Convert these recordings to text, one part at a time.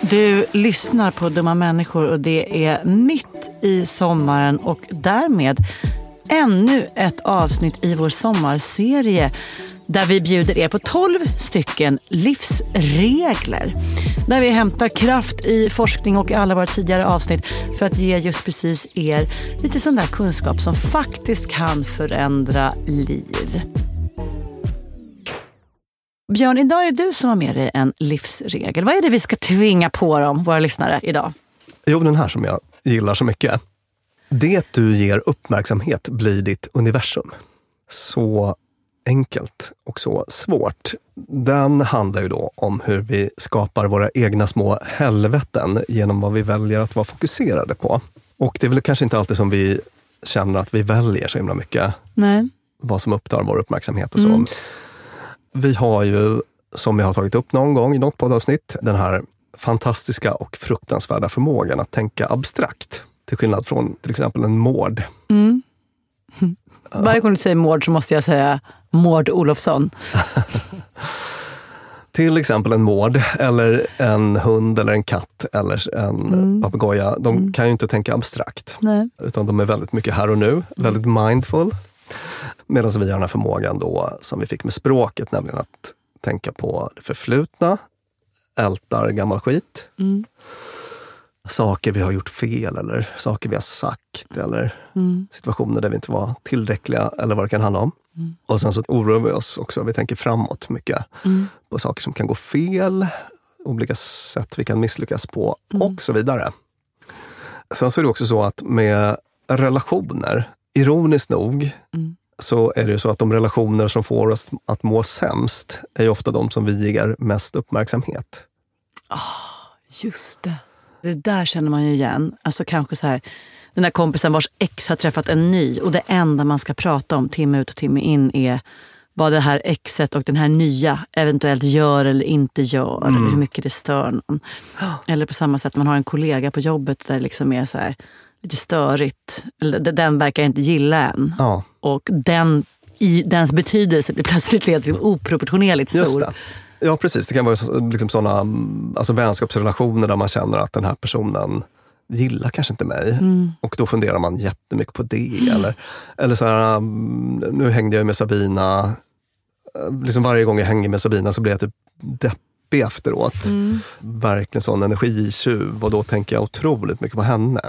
Du lyssnar på Dumma människor och det är mitt i sommaren och därmed ännu ett avsnitt i vår sommarserie där vi bjuder er på 12 stycken livsregler. Där vi hämtar kraft i forskning och i alla våra tidigare avsnitt för att ge just precis er lite sån där kunskap som faktiskt kan förändra liv. Björn, idag är det du som har med dig en livsregel. Vad är det vi ska tvinga på dem, våra lyssnare, idag? Jo, den här som jag gillar så mycket. Det du ger uppmärksamhet blir ditt universum. Så enkelt och så svårt. Den handlar ju då om hur vi skapar våra egna små helveten genom vad vi väljer att vara fokuserade på. Och det är väl kanske inte alltid som vi känner att vi väljer så himla mycket Nej. vad som upptar vår uppmärksamhet och så. Vi har ju, som vi har tagit upp någon gång i något poddavsnitt, den här fantastiska och fruktansvärda förmågan att tänka abstrakt. Till skillnad från till exempel en mord. Varje gång du säger Mård så måste jag säga Mård Olofsson. Till exempel en mård, eller en hund, eller en katt eller en papegoja. De kan ju inte tänka abstrakt. Nej. Utan de är väldigt mycket här och nu, väldigt mindful. Medan vi har den här förmågan då som vi fick med språket, nämligen att tänka på det förflutna, ältar gammal skit. Saker vi har gjort fel eller saker vi har sagt eller situationer där vi inte var tillräckliga eller vad det kan handla om. Och sen så oroar vi oss också, vi tänker framåt mycket på saker som kan gå fel, olika sätt vi kan misslyckas på och så vidare. Sen så är det också så att med relationer, ironiskt nog, så är det ju så att de relationer som får oss att må sämst är ju ofta de som vi ger mest uppmärksamhet. Just det. Det där känner man ju igen. Alltså kanske så här, den där kompisen vars ex har träffat en ny och det enda man ska prata om timme ut och timme in är vad det här exet och den här nya eventuellt gör eller inte gör. Eller hur mycket det stör någon. Eller på samma sätt man har en kollega på jobbet där det liksom är så här, lite störigt. Den verkar inte gilla en. Ja, Och den, i, dens betydelse blir plötsligt liksom oproportionerligt stor. Ja, precis. Det kan vara liksom sådana alltså vänskapsrelationer där man känner att den här personen gillar kanske inte mig. Och då funderar man jättemycket på det. Eller, eller så här, um, nu hängde jag med Sabina. Eh, Liksom varje gång jag hänger med Sabina så blir jag typ deppig efteråt. Verkligen sån energitjuv och då tänker jag otroligt mycket på henne.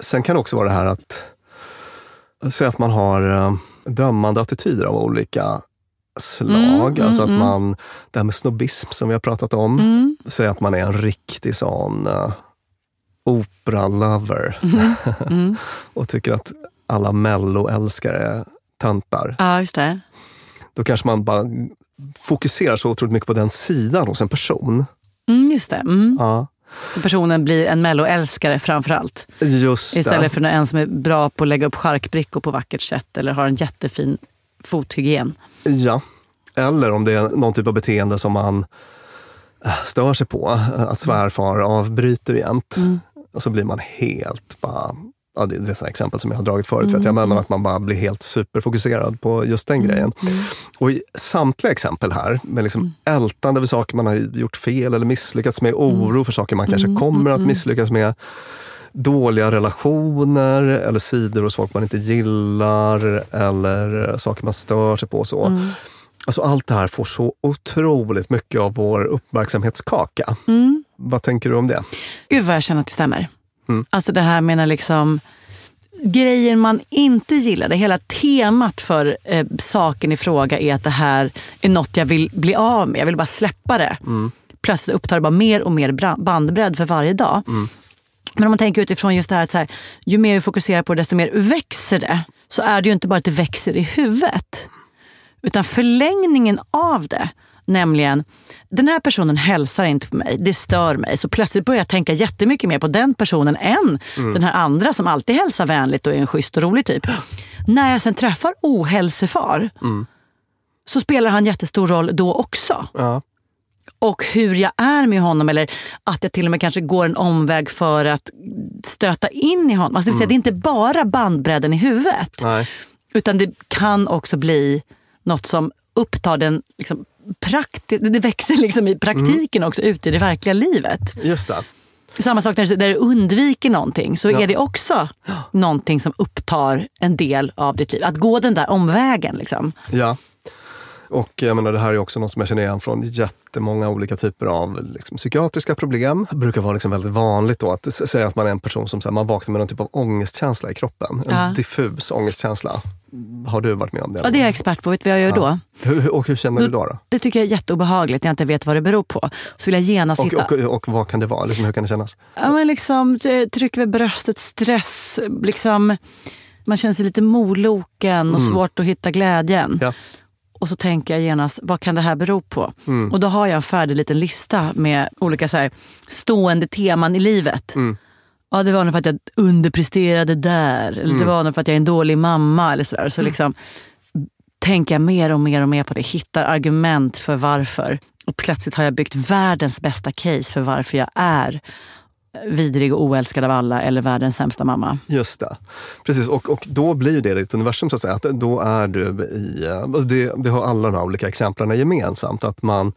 Sen kan det också vara det här att säga att man har eh, dömande attityder av olika slag. alltså att man, det här med snobbism som vi har pratat om. Säg att man är en riktig sån uh, opera-lover. och tycker att alla melloälskare är töntar. Ja, just det. Då kanske man bara fokuserar så otroligt mycket på den sidan hos en person. Mm, just det. Mm. Ja, Så personen blir en melloälskare framför allt. just Istället det. för en som är bra på att lägga upp charkbrickor på vackert sätt eller har en jättefin fothygien. Ja. Eller om det är någon typ av beteende som man äh, stör sig på. Att svärfar avbryter jämt. Och så blir man helt bara... Ja, det är sådana exempel som jag har dragit förut. Vet jag, men att man bara blir helt superfokuserad på just den grejen. Och i samtliga exempel här, med liksom ältande över saker man har gjort fel eller misslyckats med, oro för saker man kanske kommer att misslyckas med, dåliga relationer eller sidor hos folk man inte gillar eller saker man stör sig på. och Så. Alltså allt det här får så otroligt mycket av vår uppmärksamhetskaka. Vad tänker du om det? Gud vad jag känner att det stämmer. Alltså det här med när liksom grejer man inte gillar. Det hela temat för eh, saken i fråga är att det här är något jag vill bli av med. Jag vill bara släppa det. Plötsligt upptar det bara mer och mer bandbredd för varje dag. Men om man tänker utifrån just det här att här, ju mer vi fokuserar på det desto mer växer det. Så är det ju inte bara att det växer i huvudet. Utan förlängningen av det, nämligen den här personen hälsar inte på mig, det stör mig. Så plötsligt börjar jag tänka jättemycket mer på den personen än den här andra som alltid hälsar vänligt och är en schysst och rolig typ. När jag sen träffar ohälsefar så spelar han jättestor roll då också. Ja. Och hur jag är med honom eller att jag till och med kanske går en omväg för att stöta in i honom. Alltså det, vill säga, det är inte bara bandbredden i huvudet. Nej. Utan det kan också bli något som upptar den liksom, prakti- det växer liksom i praktiken också ut i det verkliga livet. Just det. Samma sak när du- när du undviker någonting så Ja. är det också någonting som upptar en del av ditt liv. Att gå den där omvägen. Liksom. Ja. Och jag menar, det här är också något som jag känner igen från jättemånga olika typer av liksom, psykiatriska problem. Det brukar vara liksom väldigt vanligt då att säga att man är en person som så här, man vaknar med någon typ av ångestkänsla i kroppen. En Ja. diffus ångestkänsla. har du varit med om det? Ja, det är jag expert på. Vet du vad jag gör då? Hur, och hur känner du då? då? Det tycker jag är jätteobehagligt när jag inte vet vad det beror på. Så vill jag genast Och, hitta... och, och vad kan det vara? Liksom, hur kan det kännas? Ja, men liksom, eh, tryck vid bröstet, stress. Liksom, man känner sig lite moloken och svårt att hitta glädjen. Mm. Ja. Och så tänker jag genast, vad kan det här bero på? Mm. Och då har jag en färdig liten lista med olika så här, stående teman i livet. Mm. Ja, det var nog för att jag underpresterade där. Eller Mm. det var nog för att jag är en dålig mamma. Eller så där. så liksom, tänker jag mer och mer och mer på det. Hittar argument för varför. Och plötsligt har jag byggt världens bästa case för varför jag är vidrig och oälskad av alla eller världens sämsta mamma. Just det. Precis, och, och då blir det ditt universum så att säga. Att då är du i, eh, alltså det, det har alla de här olika exemplen gemensamt. Att man,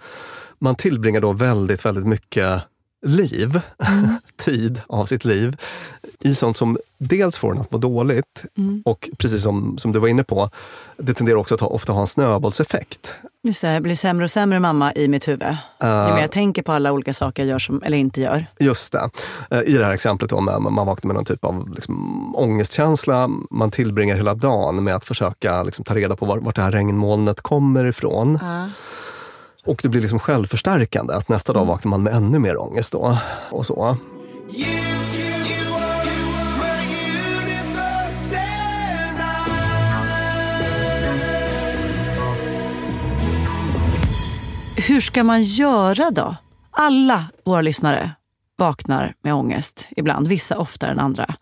man tillbringar då väldigt, väldigt mycket liv, tid av sitt liv i sånt som dels får en att må dåligt och precis som, som du var inne på, det tenderar också att ha, ofta ha en snöbollseffekt. Just det, jag blir sämre och sämre mamma i mitt huvud. Ju mer jag tänker på alla olika saker jag gör som, eller inte gör. Just det. Eh, I det här exemplet med, man vaknar med någon typ av liksom, ångestkänsla. Man tillbringar hela dagen med att försöka liksom, ta reda på var, vart det här regnmolnet kommer ifrån. Och det blir liksom självförstärkande att nästa dag vaknar man med ännu mer ångest. Då, och så. Hur ska man göra då? Alla våra lyssnare vaknar med ångest ibland, vissa oftare än andra.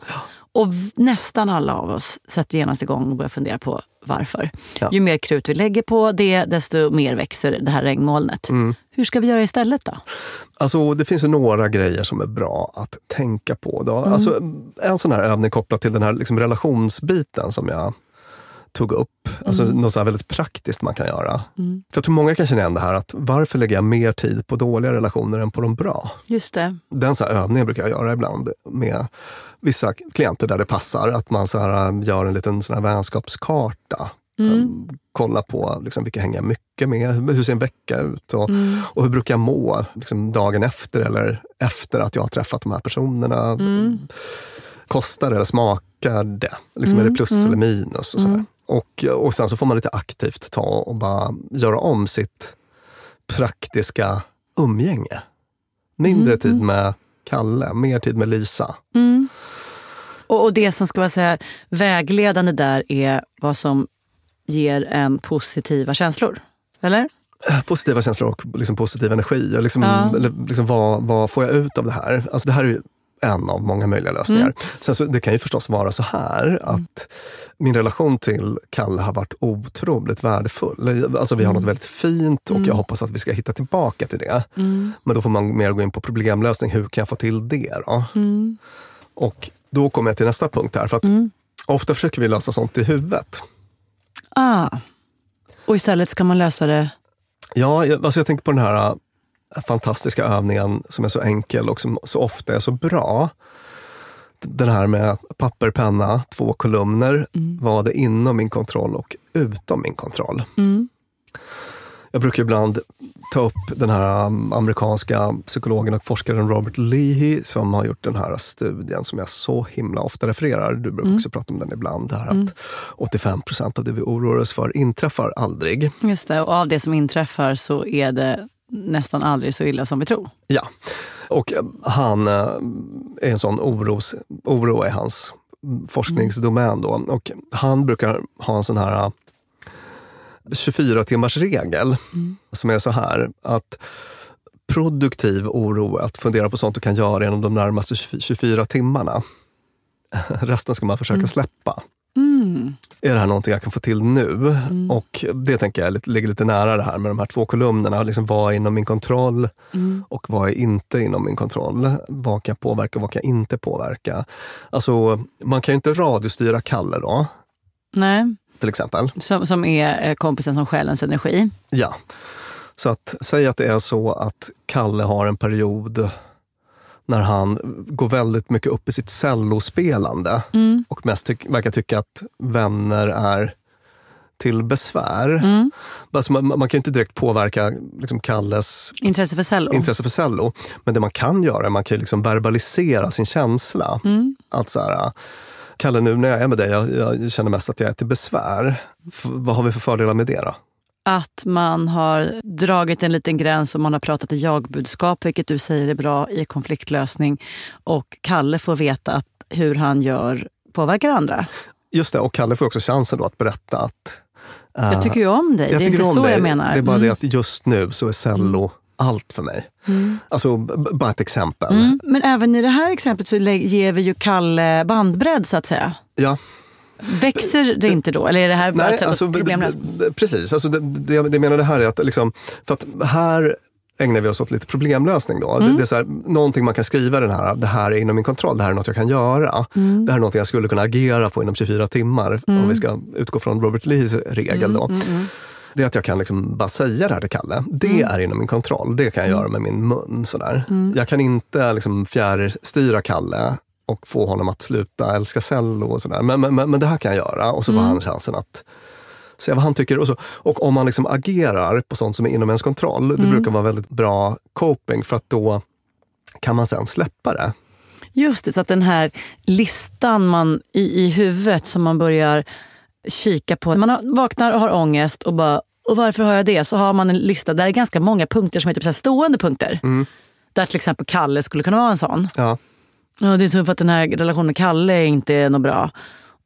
Och nästan alla av oss sätter genast igång och börjar fundera på varför. Ja. Ju mer krut vi lägger på det, desto mer växer det här regnmolnet. Hur ska vi göra istället då? Alltså, det finns några grejer som är bra att tänka på. Då. Alltså, en sån här övning kopplat till den här liksom, relationsbiten som jag tog upp. Alltså något så väldigt praktiskt man kan göra. För jag tror många kan känna igen det här att varför lägger jag mer tid på dåliga relationer än på de bra? Just det. Den så här övningen brukar jag göra ibland med vissa klienter där det passar. Att man så här, äh, gör en liten sån här vänskapskarta. Um, kolla på liksom, vilka hänger jag mycket med, hur ser en vecka ut och, och hur brukar jag må liksom, dagen efter eller efter att jag har träffat de här personerna. Kostar det eller smakar det? Liksom, Är det plus eller minus? Och, sådär. Och, och sen så får man lite aktivt ta och bara göra om sitt praktiska umgänge. Mindre tid med Kalle, mer tid med Lisa. Och, och det som ska vara vägledande där är vad som ger en positiva känslor. Eller? Positiva känslor och liksom positiv energi. Och liksom, Ja. liksom vad, vad får jag ut av det här? Alltså det här är en av många möjliga lösningar. Mm. Sen så, det kan ju förstås vara så här att min relation till Kalle har varit otroligt värdefull. Alltså vi har Mm. något väldigt fint och jag hoppas att vi ska hitta tillbaka till det. Mm. Men då får man mer gå in på problemlösning. Hur kan jag få till det? Då? Mm. Och då kommer jag till nästa punkt här. För Ofta försöker vi lösa sånt i huvudet. Ah. Och istället ska man lösa det... Ja, jag, alltså jag tänker på den här fantastiska övningen som är så enkel och som så ofta är så bra. Den här med papper, penna, två kolumner. Vad är inom min kontroll och utom min kontroll? Jag brukar ibland ta upp den här um, amerikanska psykologen och forskaren Robert Leahy som har gjort den här studien som jag så himla ofta refererar. Du brukar också prata om den ibland. Här att 85 procent av det vi oroar oss för inträffar aldrig. Just det, och av det som inträffar så är det nästan aldrig så illa som vi tror. Ja, och eh, han eh, är en sån oros, oro är hans forskningsdomän då. Och han brukar ha en sån här eh, 24 timmars regel som är så här att produktiv oro, att fundera på sånt du kan göra inom de närmaste 24 timmarna. Resten ska man försöka släppa. Är det här någonting jag kan få till nu? Och det tänker jag ligger lite nära det här med de här två kolumnerna. Liksom vad är inom min kontroll och vad är inte inom min kontroll? Vad kan jag påverka och vad kan jag inte påverka? Alltså, man kan ju inte radiostyra Kalle då, Nej, till exempel. som, som är eh, kompisen som själens energi. Ja. Så att säg att det är så att Kalle har en period när han går väldigt mycket upp i sitt cellospelande och mest tyck, verkar tycka att vänner är till besvär. Alltså man, man kan inte direkt påverka liksom Kalles Intresse för cello. intresse för cello. Men det man kan göra är man kan liksom verbalisera sin känsla. Att så här, Kalle, nu när jag är med dig, jag, jag känner mest att jag är till besvär. F vad har vi för fördelar med det då? Att man har dragit en liten gräns och man har pratat i jagbudskap, vilket du säger är bra i konfliktlösning. Och Kalle får veta att hur han gör påverkar andra. Just det, och Kalle får också chansen att berätta att... eh, Jag tycker ju om dig, det är inte så dig. jag menar. Det är bara Mm. det att just nu så är cello allt för mig. Alltså, b- b- bara ett exempel. Mm. Men även i det här exemplet så ger vi ju Kalle bandbredd så att säga. Ja, Växer det inte då? Eller är det här bara Nej, alltså, d- precis. Alltså, det, det, det jag menar det här är att, liksom, för att här ägnar vi oss åt lite problemlösning. Då. Mm. Det, det är så här, någonting man kan skriva den här, det här är inom min kontroll, det här är något jag kan göra. Mm. Det här är något jag skulle kunna agera på inom 24 timmar, om vi ska utgå från Robert Lees regel. Då. Mm, Det är att jag kan liksom bara säga det här till Kalle. Det Mm. är inom min kontroll, det kan jag göra med min mun. Sådär. Jag kan inte liksom fjärrstyra Kalle och få honom att sluta älska cello och sådär. Men, men, men men det här kan jag göra och så får han chansen att säga vad han tycker. Och, så. och om man liksom agerar på sånt som är inom ens kontroll, det brukar vara väldigt bra coping för att då kan man sen släppa det. Just det, så att den här listan man i, i huvudet som man börjar kika på. Man har, vaknar och har ångest och bara, och varför har jag det? Så har man en lista där det är ganska många punkter som är typ så stående punkter. Där till exempel Kalle skulle kunna vara en sån. Ja. Ja, det är så för att den här relationen med Kalle inte är något bra.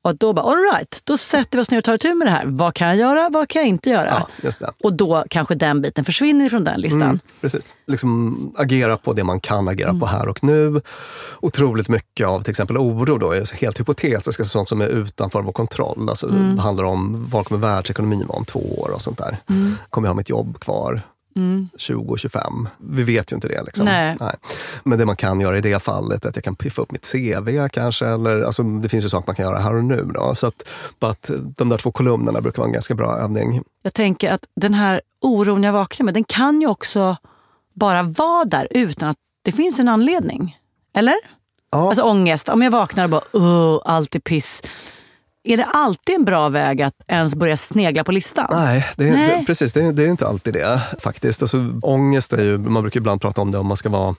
Och att då bara, all right, då sätter vi oss ner och tar itu med det här. Vad kan jag göra? Vad kan jag inte göra? Ja, just det. Och då kanske den biten försvinner från den listan. Mm, precis. Liksom agera på det man kan agera på här och nu. Otroligt mycket av till exempel oro då är helt hypotetiska, sånt som är utanför vår kontroll. Alltså, Det handlar om vad kommer världsekonomin vara om två år och sånt där. Kommer jag ha mitt jobb kvar? 2025. Vi vet ju inte det. Liksom. Nej. Men det man kan göra i det fallet är att jag kan piffa upp mitt CV kanske. Eller, alltså, det finns ju saker man kan göra här och nu. Då. Så att, att de där två kolumnerna brukar vara en ganska bra övning. Jag tänker att den här oron jag vaknar med, den kan ju också bara vara där utan att det finns en anledning. Eller? Ja. Alltså ångest, om jag vaknar och bara allt är piss. Är det alltid en bra väg att ens börja snegla på listan? Nej, det är, Nej. Det, precis, det är, det är inte alltid det faktiskt. Alltså, ångest är ju, man brukar ibland prata om det om man ska vara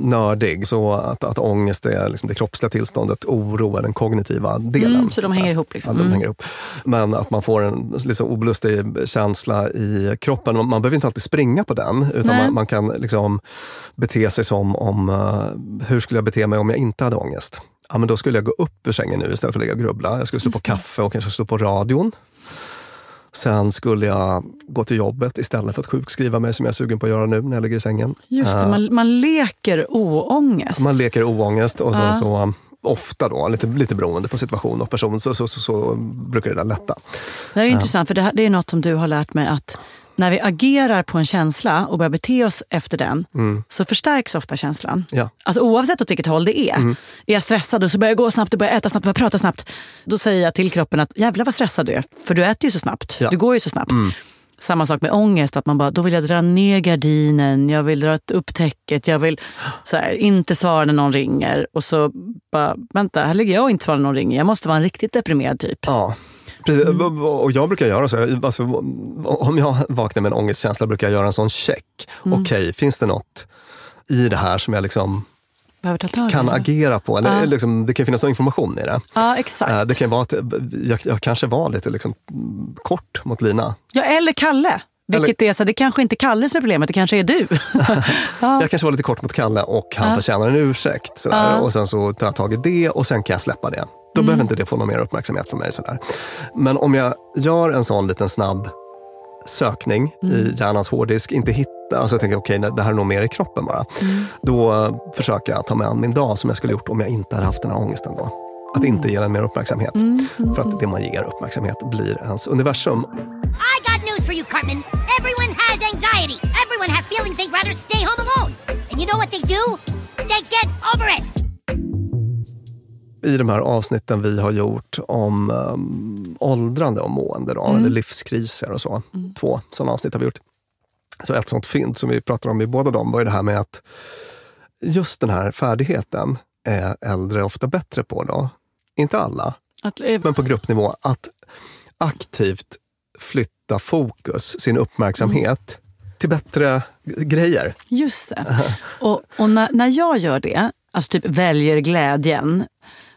nördig. Så att, att ångest är liksom det kroppsliga tillståndet, oro är den kognitiva delen. Mm, så de hänger ihop liksom. Ja, de Mm. hänger ihop. Men att man får en liksom obelustig känsla i kroppen. Man, man behöver inte alltid springa på den, utan man, man kan liksom bete sig som om, eh, hur skulle jag bete mig om jag inte hade ångest? Ja, men då skulle jag gå upp ur sängen nu istället för att ligga och grubbla. Jag skulle slå på kaffe och kanske slå på radion. Sen skulle jag gå till jobbet istället för att sjukskriva mig som jag är sugen på att göra nu när jag ligger i sängen. Just det, Eh, man, man leker oångest. man leker oångest och sen Ja. så ofta då, lite, lite beroende på situation och person, så, så, så, så brukar det där lätta. Det här är intressant, för det, här, det är något som du har lärt mig att när vi agerar på en känsla och börjar bete oss efter den, så förstärks ofta känslan. Ja. Alltså oavsett åt vilket håll det är. Är jag stressad och så börjar jag gå snabbt, och börjar äta snabbt, börjar prata snabbt. Då säger jag till kroppen att jävlar vad stressad du är, för du äter ju så snabbt. Ja. Du går ju så snabbt. Samma sak med ångest, att man bara, då vill jag dra ner gardinen, jag vill dra upp täcket, jag vill här, inte svara när någon ringer. Och så bara, vänta, här ligger jag och inte svarar när någon ringer. Jag måste vara en riktigt deprimerad typ. Ja. Precis. Mm. Och jag brukar göra så, alltså, om jag vaknar med en ångestkänsla brukar jag göra en sån check. Mm. Okej, finns det något i det här som jag liksom kan agera på? Eller, Ja. liksom, det kan finnas någon information i det. Ja, exakt. Eh, Det kan vara att jag, jag kanske var lite liksom, kort mot Lina. Ja, eller Kalle. Vilket är så, det kanske inte är Kalle som är problemet, det kanske är du. ja. Jag kanske var lite kort mot Kalle och han Ja. förtjänar en ursäkt. Sådär. Ja. Och sen så tar jag tag i det och sen kan jag släppa det. Då Mm. behöver inte det få någon mer uppmärksamhet från mig. Sådär. Men om jag gör en sån liten snabb sökning Mm. i hjärnans hårddisk, inte hittar, alltså jag tänker okej, det här är nog mer i kroppen bara. Mm. Då försöker jag ta mig an min dag som jag skulle gjort om jag inte hade haft den här ångesten då. Att inte ge den mer uppmärksamhet. För att det man ger uppmärksamhet blir ens universum. I Cartman. Everyone has anxiety. Everyone has feelings they'd rather stay home alone. And you know what they do? They get over it. i de här avsnitten vi har gjort om um, åldrande och mående, då, eller livskriser och så. Två sådana avsnitt har vi gjort. Så ett sånt fynd som vi pratar om i båda dem var ju det här med att just den här färdigheten är äldre ofta bättre på. Då. Inte alla, Att, men på gruppnivå. Att aktivt flytta fokus, sin uppmärksamhet till bättre grejer. just det. Och, och när, när jag gör det, alltså typ väljer glädjen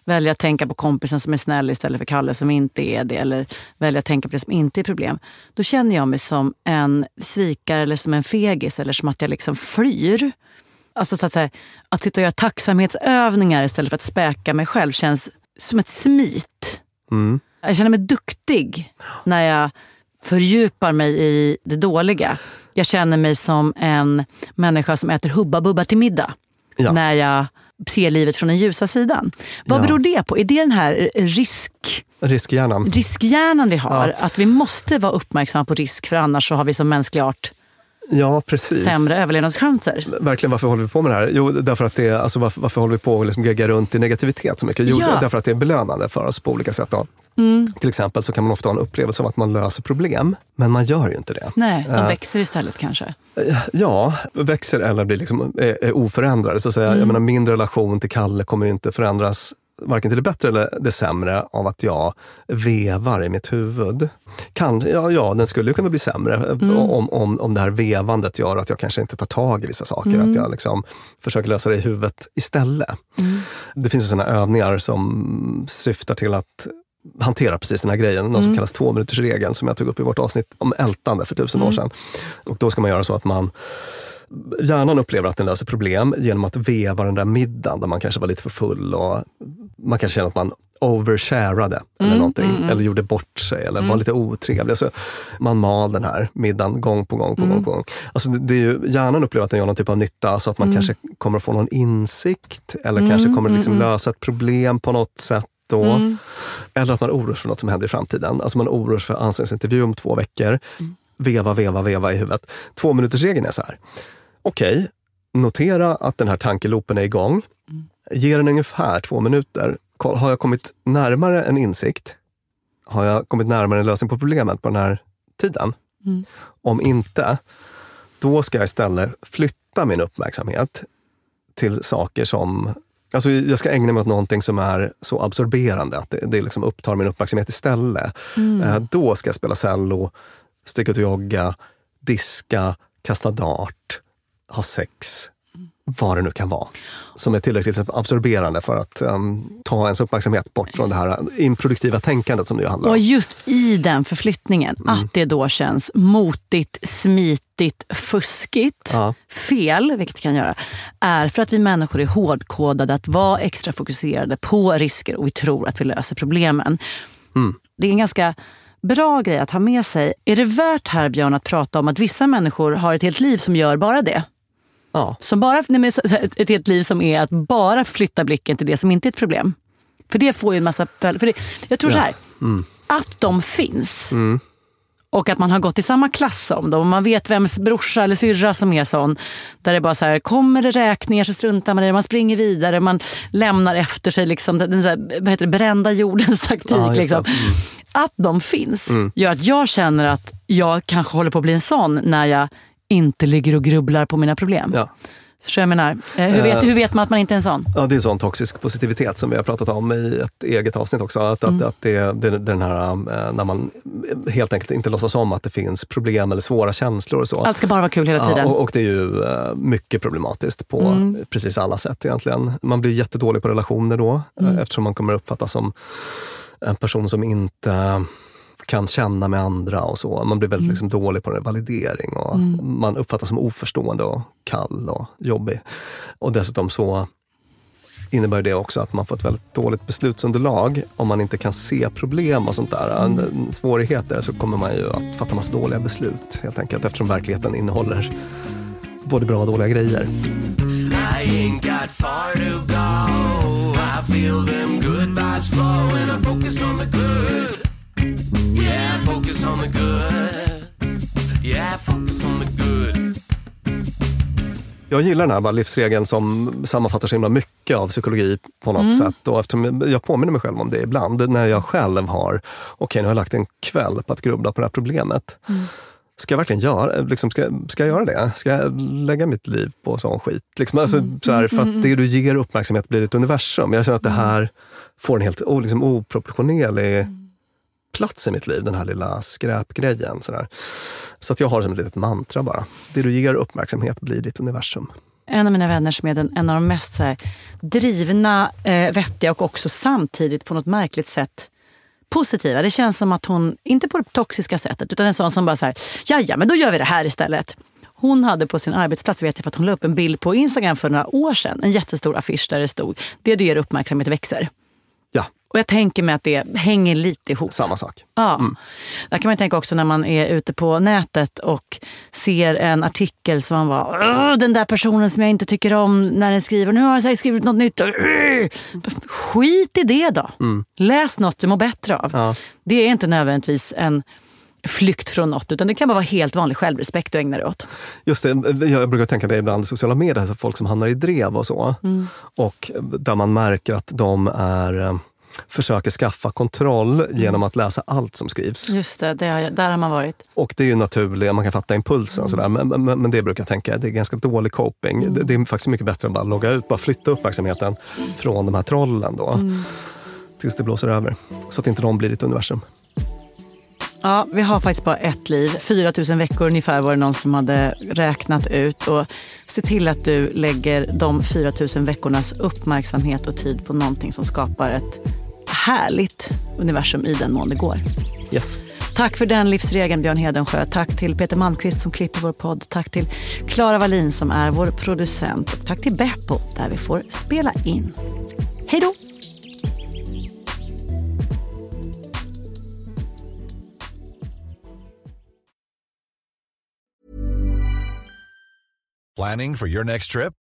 välja att tänka på kompisen som är snäll istället för Kalle som inte är det. Eller välja att tänka på det som inte är problem. Då känner jag mig som en svikare eller som en fegis eller som att jag liksom flyr. Alltså så att, säga, att sitta och göra tacksamhetsövningar istället för att späka mig själv känns som ett smit. Mm. Jag känner mig duktig när jag fördjupar mig i det dåliga. Jag känner mig som en människa som äter Hubba Bubba till middag. Ja. När jag ser livet från den ljusa sidan. Vad Ja. beror det på? Är det den här risk, Riskhjärnan. riskhjärnan vi har? Att vi måste vara uppmärksamma på risk för annars så har vi som mänsklig art Ja, precis. sämre överlevnadschanser. Verkligen, varför håller vi på med det här? Jo, därför att det alltså, varför, varför håller vi på att liksom gegga runt i negativitet så mycket? Jo, Ja. därför att det är belönande för oss på olika sätt. Då. Mm. Till exempel så kan man ofta ha en upplevelse av att man löser problem, men man gör ju inte det. Nej, de Eh, växer istället kanske. Ja, växer eller blir liksom, är, är oförändrade. Så att säga, Mm. jag menar, min relation till Kalle kommer ju inte förändras varken till det bättre eller det sämre av att jag vevar i mitt huvud. Kan, ja, ja, den skulle kunna bli sämre Mm. om, om, om det här vevandet gör att jag kanske inte tar tag i vissa saker. Mm. Att jag liksom försöker lösa det i huvudet istället. Det finns sådana övningar som syftar till att hantera precis den här grejen, något som kallas tvåminutersregeln som jag tog upp i vårt avsnitt om ältande för tusen år sedan. Och då ska man göra så att man Hjärnan upplever att den löser problem genom att veva den där middagen där man kanske var lite för full och man kanske känner att man oversharade eller någonting, eller gjorde bort sig eller var lite otrevlig. Alltså, man mal den här middagen gång på gång på gång på gång. Alltså, det, det är ju, hjärnan upplever att den gör någon typ av nytta så att man kanske kommer att få någon insikt eller kanske kommer liksom lösa ett problem på något sätt då. Eller att man oroas för något som händer i framtiden. Alltså man oroas för anställningsintervju om två veckor. Veva, veva, veva i huvudet. Två minuters regeln är så här. Okej, notera att den här tankeloopen är igång. Ge den ungefär två minuter. Har jag kommit närmare en insikt? Har jag kommit närmare en lösning på problemet på den här tiden? Om inte, då ska jag istället flytta min uppmärksamhet till saker som Alltså jag ska ägna mig åt någonting som är så absorberande att det, det liksom upptar min uppmärksamhet istället. Eh, då ska jag spela cello, sticka ut och jogga, diska, kasta dart, ha sex, vad det nu kan vara. Som är tillräckligt absorberande för att ehm, ta ens uppmärksamhet bort från det här improduktiva tänkandet som det handlar Och om. just i den förflyttningen, Mm. att det då känns motigt, smitigt, fuskigt, Ja. fel, vilket det kan göra, är för att vi människor är hårdkodade att vara extra fokuserade på risker och vi tror att vi löser problemen. Mm. Det är en ganska bra grej att ha med sig. Är det värt här, Björn, att prata om att vissa människor har ett helt liv som gör bara det? Ja. Som bara, nej, men ett, helt liv som är att bara flytta blicken till det som inte är ett problem. För det får ju en massa. För det, jag tror så här, att de finns och att man har gått i samma klass som dem och man vet vems brorsa eller syrra som är sån. Där det bara så här, kommer det räkningar så struntar man i det, man springer vidare, man lämnar efter sig liksom, den så här, vad heter det, brända jordens taktik. Ja, liksom. Att de finns gör att jag känner att jag kanske håller på att bli en sån när jag inte ligger och grubblar på mina problem. Ja. Förstår jag menar? Eh, Hur vet, hur vet man att man inte är en sån? Ja, det är sån toxisk positivitet som vi har pratat om i ett eget avsnitt också. Att, att, att det, det, den här eh, när man helt enkelt inte låtsas om att det finns problem eller svåra känslor och så. Allt ska bara vara kul hela tiden. Ja, och, och det är ju eh, mycket problematiskt på precis alla sätt egentligen. Man blir jättedålig på relationer då eh, eftersom man kommer uppfattas som en person som inte kan känna med andra och så. Man blir väldigt liksom, dålig på validering och man uppfattas som oförstående och kall och jobbig. Och dessutom så innebär det också att man får ett väldigt dåligt beslutsunderlag. Om man inte kan se problem och sånt där, en- svårigheter, så kommer man ju att fatta massa dåliga beslut helt enkelt eftersom verkligheten innehåller både bra och dåliga grejer. I ain't got far to go. I feel them good vibes flow and I focus on the good. Yeah, focus on the good. Yeah, focus on the good. Jag gillar den här bara livsregeln som sammanfattar så himla mycket av psykologi på något sätt. Och eftersom jag påminner mig själv om det ibland, när jag själv har, okej nu har jag lagt en kväll på att grubbla på det här problemet. Ska jag verkligen göra, liksom, ska, ska jag göra det? Ska jag lägga mitt liv på sån skit? Liksom, alltså, så här, för att det du ger uppmärksamhet blir ett universum. Jag känner att det här får en helt liksom, oproportionerlig plats i mitt liv, den här lilla skräpgrejen. Sådär. så att jag har det som ett litet mantra bara. Det du ger uppmärksamhet blir ditt universum. en av mina vänner som är den, en av de mest så här, drivna, eh, vettiga och också samtidigt på något märkligt sätt positiva. Det känns som att hon, inte på det toxiska sättet, utan en sån som bara så här, ja men då gör vi det här istället. Hon hade på sin arbetsplats, vet jag, för att hon la upp en bild på Instagram för några år sedan. En jättestor affisch där det stod, det du ger uppmärksamhet växer. Och jag tänker mig att det hänger lite ihop. samma sak. Ja. Där kan man tänka också när man är ute på nätet och ser en artikel som man bara, "Åh, den där personen som jag inte tycker om när den skriver, nu har den säkert skrivit något nytt. Åh." Skit i det då. Läs något du mår bättre av. Ja. Det är inte nödvändigtvis en flykt från något, utan det kan bara vara helt vanlig självrespekt du ägnar dig åt. Just det, jag brukar tänka det ibland i sociala medier, alltså folk som hamnar i drev och så. Mm. Och där man märker att de är, eh, försöker skaffa kontroll genom att läsa allt som skrivs. Just det, det har där har man varit. Och det är ju naturligt, man kan fatta impulsen Mm. sådär, men, men, men det brukar jag tänka det är ganska dålig coping. Mm. Det, det är faktiskt mycket bättre att bara logga ut, bara flytta uppmärksamheten från de här trollen då. Mm. Tills det blåser över. Så att inte de blir ditt universum. Ja, vi har faktiskt bara ett liv. 4 000 veckor ungefär var det någon som hade räknat ut. Och se till att du lägger de 4 000 veckornas uppmärksamhet och tid på någonting som skapar ett härligt universum i den mån det går. Yes. Tack för den livsregeln Björn Hedensjö. Tack till Peter Malmqvist som klipper vår podd. Tack till Klara Wallin som är vår producent. Och tack till Beppo där vi får spela in. Hej då! Planning for your next trip?